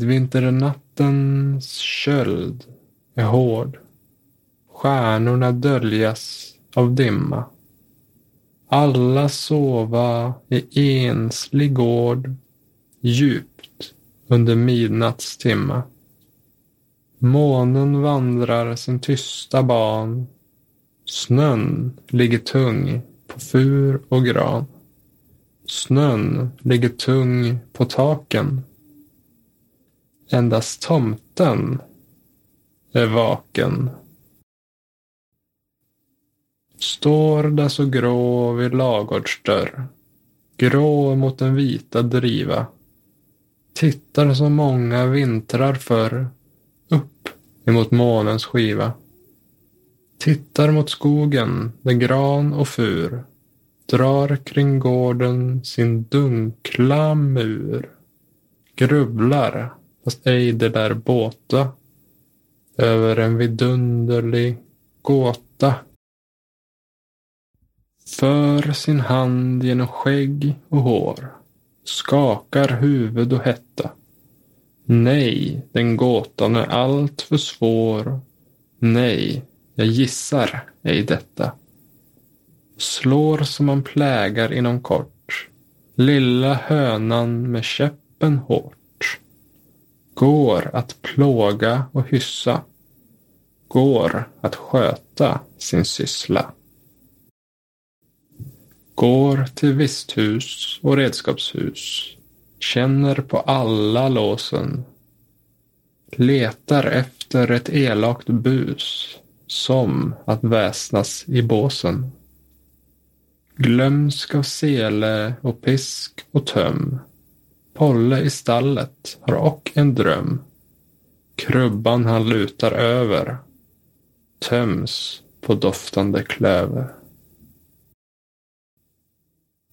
Midvinternattens köld är hård. Stjärnorna döljas av dimma. Alla sova i enslig gård djupt under midnattstimma. Månen vandrar sin tysta ban. Snön ligger tung på fur och gran. Snön ligger tung på taken. Endast tomten är vaken. Står där så grå vid lagårdsdörr. Grå mot den vita driva. Tittar så många vintrar förr. Upp emot månens skiva. Tittar mot skogen där gran och fur drar kring gården sin dunkla mur. Grubblar, fast ej det där båta, över en vidunderlig gåta. För sin hand genom skägg och hår, skakar huvud och hetta. Nej, den gåtan är allt för svår. Nej, jag gissar ej detta slår som man plägar inom kort. Lilla hönan med käppen hårt. Går att plåga och hyssa. Går att sköta sin syssla. Går till visthus och redskapshus. Känner på alla låsen. Letar efter ett elakt bus. Som att väsnas i båsen. Glömsk av sele och pisk och töm. Olle i stallet har och en dröm. Krubban han lutar över töms på doftande klöver.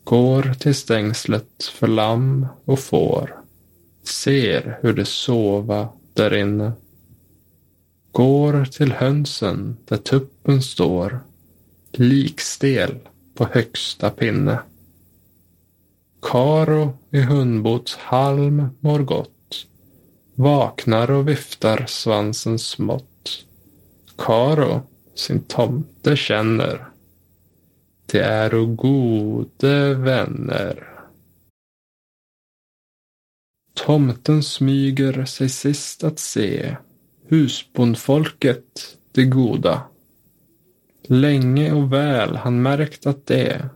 Går till stängslet för lamm och får. Ser hur de sova därinne. Går till hönsen där tuppen står. Likstel på högsta pinne. Karo i hundbots halm mår gott. Vaknar och viftar svansen smått. Karo sin tomte känner. Det är gode vänner. Tomten smyger sig sist att se husbondfolket det goda. Länge och väl han märkt att det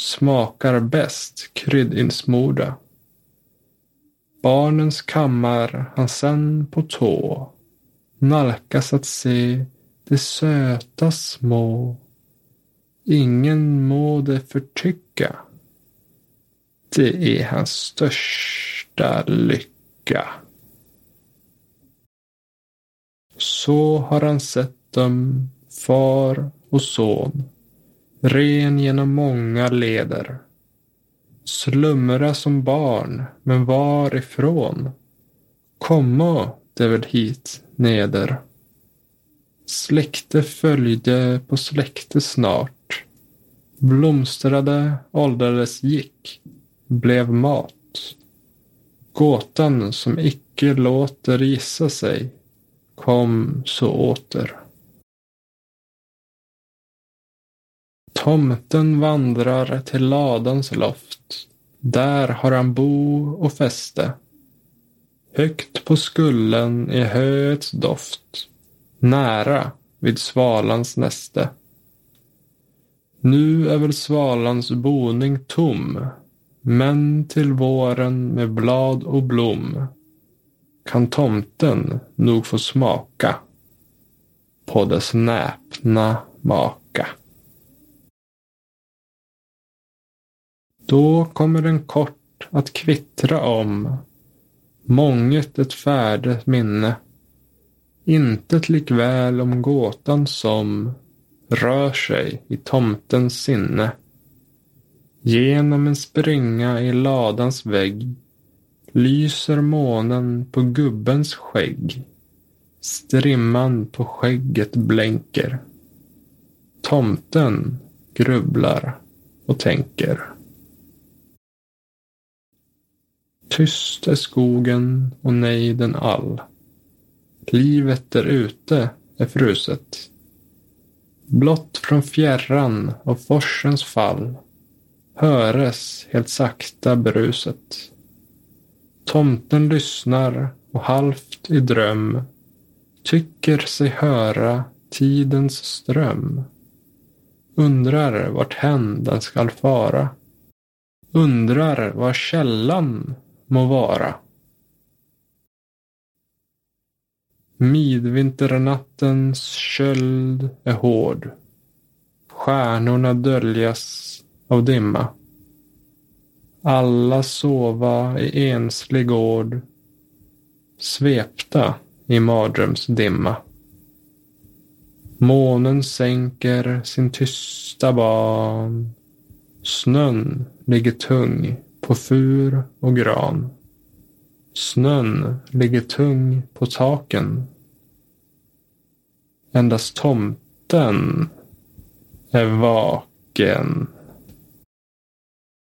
smakar bäst kryddinsmorda. Barnens kammar han sen på tå nalkas att se de söta små. Ingen må det förtycka. Det är hans största lycka. Så har han sett dem far och son, ren genom många leder. Slumra som barn, men varifrån? Komma det väl hit neder. Släkte följde på släkte snart. Blomstrade, åldrades, gick, blev mat. Gåtan som icke låter gissa sig kom så åter. Tomten vandrar till ladans loft. Där har han bo och fäste. Högt på skullen i höets doft. Nära vid svalans näste. Nu är väl svalans boning tom. Men till våren med blad och blom kan tomten nog få smaka på dess näpna maka. Då kommer den kort att kvittra om månget ett färdigt minne. Intet likväl om gåtan som rör sig i tomtens sinne. Genom en springa i ladans vägg lyser månen på gubbens skägg. Strimman på skägget blänker. Tomten grubblar och tänker. Tyst är skogen och nejden all. Livet där ute är fruset. Blott från fjärran av forsens fall höres helt sakta bruset. Tomten lyssnar och halvt i dröm tycker sig höra tidens ström. Undrar vart hän den skall fara. Undrar var källan må vara. Midvinternattens köld är hård. Stjärnorna döljas av dimma. Alla sova i enslig gård, svepta i mardrömsdimma. Månen sänker sin tysta ban. Snön ligger tung på fur och gran. Snön ligger tung på taken. Endast tomten är vaken.